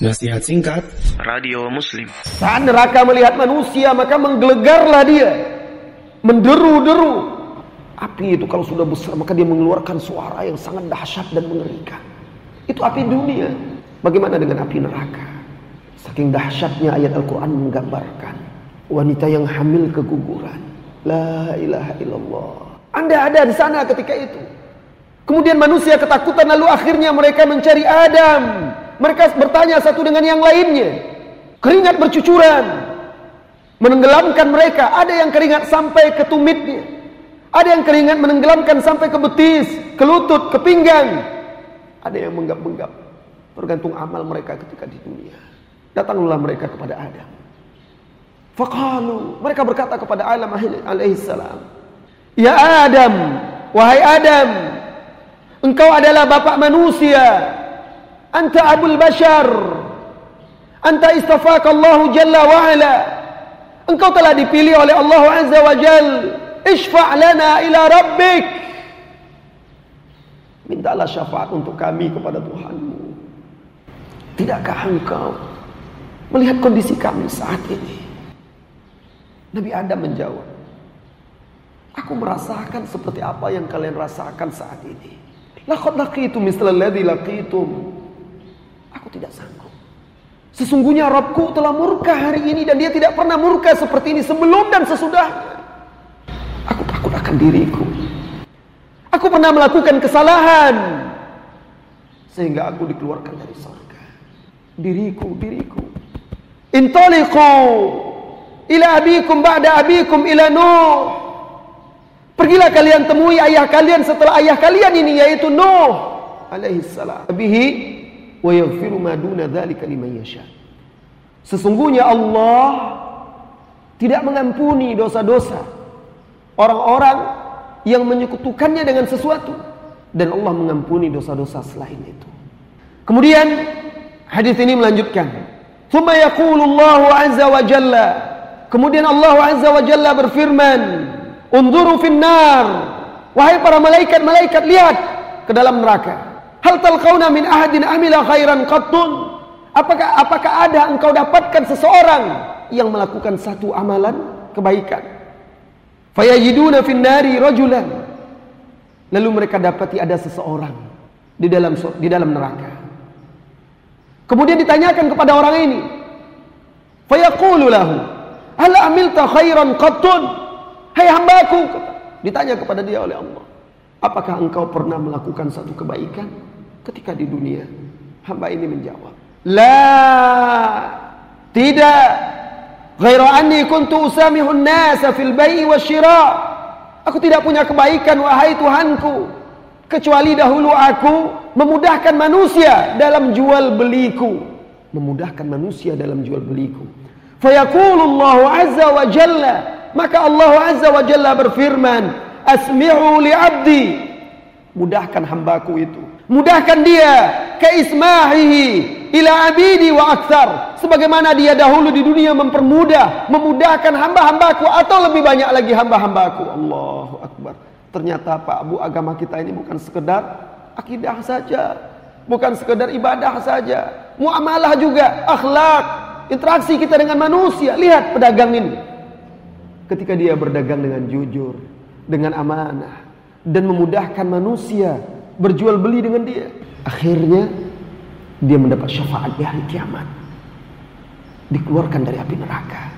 Nasihat singkat. Radio Muslim. Saat neraka melihat manusia maka menggelegarlah dia. Menderu-deru. Api itu kalau sudah besar maka dia mengeluarkan suara yang sangat dahsyat dan mengerikan. Itu api dunia. Bagaimana dengan api neraka? Saking dahsyatnya ayat Al-Quran menggambarkan Wanita yang hamil keguguran. La ilaha illallah. Anda ada di sana ketika itu. Kemudian manusia ketakutan lalu akhirnya mereka mencari Adam mereka bertanya satu dengan yang lainnya. Keringat bercucuran. Menenggelamkan mereka. Ada yang keringat sampai ke tumitnya. Ada yang keringat menenggelamkan sampai ke betis, ke lutut, ke pinggang. Ada yang menggap-menggap. Tergantung amal mereka ketika di dunia. Datanglah mereka kepada Adam. Fakalu. Mereka berkata kepada Adam alaihissalam. Ya Adam. Wahai Adam. Engkau adalah bapak manusia. Anta abul bashar. Anta istafaka Allah Jalla wa ala. Engkau telah dipilih oleh Allah Azza wa Jal. Ishfa' lana ila rabbik. Mintalah syafaat untuk kami kepada Tuhanmu. Tidakkah engkau melihat kondisi kami saat ini? Nabi Adam menjawab. Aku merasakan seperti apa yang kalian rasakan saat ini. Laqad laqitum misla alladhi laqitum. Tidak sanggup. Sesungguhnya Rabbku telah murka hari ini dan dia tidak pernah murka seperti ini sebelum dan sesudahnya. Aku takut akan diriku. Aku pernah melakukan kesalahan. Sehingga aku dikeluarkan dari surga. Diriku, diriku. Intaliqu ila abikum ba'da abikum ila Nuh. Pergilah kalian temui ayah kalian setelah ayah kalian ini yaitu Nuh alaihi salam. Wa yaghfiru ma duna dzalika liman yasha. Sesungguhnya Allah tidak mengampuni dosa-dosa orang-orang yang menyekutukannya dengan sesuatu dan Allah mengampuni dosa-dosa selain itu. Kemudian hadis ini melanjutkan, "Tsumma yaqulu Allah azza wa jalla" Kemudian Allah azza wa jalla berfirman, "Unzuru finnar." Wahai para malaikat-malaikat, lihat ke dalam neraka. Hal talqauna min ahadin amila khairan qattun? Apakah apakah ada engkau dapatkan seseorang yang melakukan satu amalan kebaikan? Fayajiduna fin nari rajulan. Lalu mereka dapati ada seseorang di dalam di dalam neraka. Kemudian ditanyakan kepada orang ini. Fayaqulu lahu, "Hal amilta khairan qattun?" Hai hambaku, ditanya kepada dia oleh Allah. Apakah engkau pernah melakukan satu kebaikan? Ketika di dunia? Hamba ini menjawab, "La, tidak. Ghairu anni kuntu usamihun nasa fil bai'i wasyira." Aku tidak punya kebaikan wahai Tuhanku kecuali dahulu aku memudahkan manusia dalam jual beliku. Memudahkan manusia dalam jual beliku. Fayaqulu Allah azza wa jalla, maka Allah azza wa jalla berfirman, "Asmi'u li 'abdi." Mudahkan hambaku itu mudahkan dia ke ismahihi ila abidi wa akthar. Sebagaimana dia dahulu di dunia mempermudah memudahkan hamba-hambaku atau lebih banyak lagi hamba-hambaku. Allahu akbar. Ternyata Pak Bu agama kita ini bukan sekedar akidah saja bukan sekedar ibadah saja muamalah juga akhlak interaksi kita dengan manusia. Lihat pedagang ini. Ketika dia berdagang dengan jujur dengan amanah dan memudahkan manusia berjual beli dengan dia. Akhirnya dia mendapat syafaat di hari kiamat. Dikeluarkan dari api neraka.